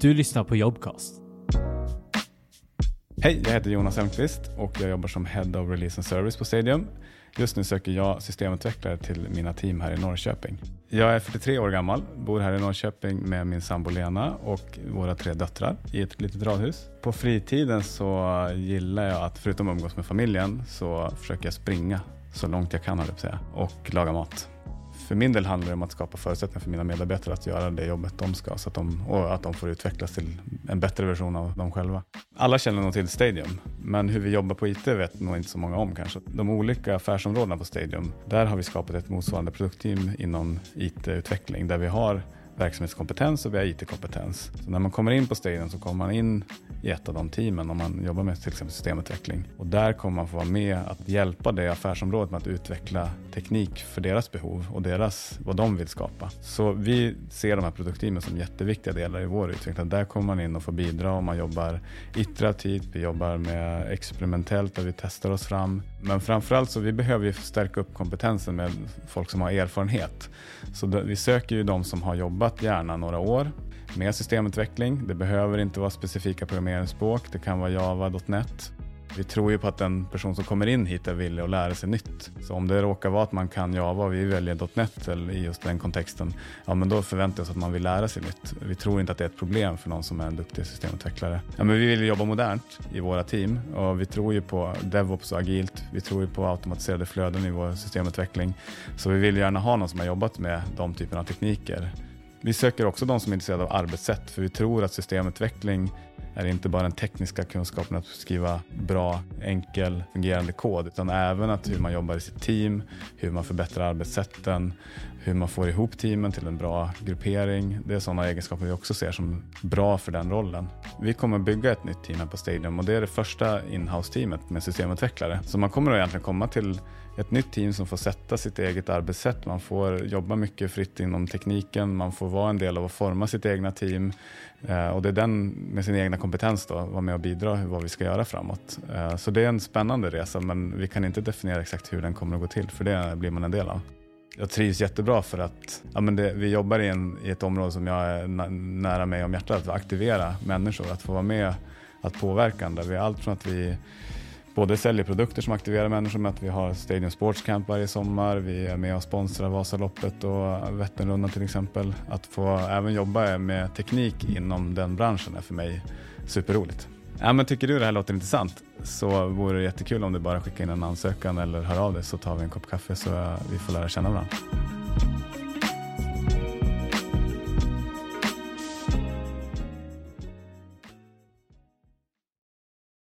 Du lyssnar på Jobcast. Hej, jag heter Jonas Elmqvist och jag jobbar som Head of Release and Service på Stadium. Just nu söker jag systemutvecklare till mina team här i Norrköping. Jag är 43 år gammal, bor här i Norrköping med min sambo Lena och våra tre döttrar i ett litet radhus. På fritiden så gillar jag att förutom att umgås med familjen så försöker jag springa så långt jag kan, höll jag säga, och laga mat. För min del handlar det om att skapa förutsättningar för mina medarbetare att göra det jobbet de ska så att de, och att de får utvecklas till en bättre version av dem själva. Alla känner nog till Stadium, men hur vi jobbar på IT vet nog inte så många om kanske. De olika affärsområdena på Stadium, där har vi skapat ett motsvarande produktteam inom IT-utveckling där vi har verksamhetskompetens och vi har IT-kompetens. Så när man kommer in på Stadium så kommer man in i ett av de teamen om man jobbar med till exempel systemutveckling. Och där kommer man få vara med att hjälpa det affärsområdet med att utveckla teknik för deras behov och deras, vad de vill skapa. Så vi ser de här produktteamen som jätteviktiga delar i vår utveckling. Där kommer man in och får bidra och man jobbar iterativt, vi jobbar med experimentellt där vi testar oss fram. Men framförallt så vi behöver ju stärka upp kompetensen med folk som har erfarenhet. Så vi söker ju de som har jobbat gärna några år med systemutveckling. Det behöver inte vara specifika programmeringsspråk. Det kan vara java.net. Vi tror ju på att en person som kommer in hit är villig att lära sig nytt. Så om det råkar vara att man kan Java och vi väljer .NET eller i just den kontexten, ja men då förväntar vi oss att man vill lära sig nytt. Vi tror inte att det är ett problem för någon som är en duktig systemutvecklare. Ja, men vi vill jobba modernt i våra team och vi tror ju på DevOps och agilt. Vi tror ju på automatiserade flöden i vår systemutveckling. Så vi vill gärna ha någon som har jobbat med de typerna av tekniker vi söker också de som är intresserade av arbetssätt för vi tror att systemutveckling är inte bara den tekniska kunskapen att skriva bra, enkel, fungerande kod utan även att hur man jobbar i sitt team, hur man förbättrar arbetssätten, hur man får ihop teamen till en bra gruppering. Det är sådana egenskaper vi också ser som bra för den rollen. Vi kommer bygga ett nytt team här på Stadium och det är det första inhouse-teamet med systemutvecklare. Så man kommer att egentligen komma till ett nytt team som får sätta sitt eget arbetssätt. Man får jobba mycket fritt inom tekniken, man får vara en del av att forma sitt egna team eh, och det är den med sin egna kompetens då, vara med och bidra vad vi ska göra framåt. Eh, så det är en spännande resa men vi kan inte definiera exakt hur den kommer att gå till för det blir man en del av. Jag trivs jättebra för att ja, men det, vi jobbar i, en, i ett område som jag är nära mig om hjärtat, att aktivera människor, att få vara med, att påverka andra. Vi allt från att vi både säljer produkter som aktiverar människor med att vi har Stadium Sports Camp varje sommar. Vi är med och sponsrar Vasaloppet och Vätternrundan till exempel. Att få även jobba med teknik inom den branschen är för mig superroligt. Ja, men tycker du det här låter intressant så vore det jättekul om du bara skickar in en ansökan eller hör av dig så tar vi en kopp kaffe så vi får lära känna varandra.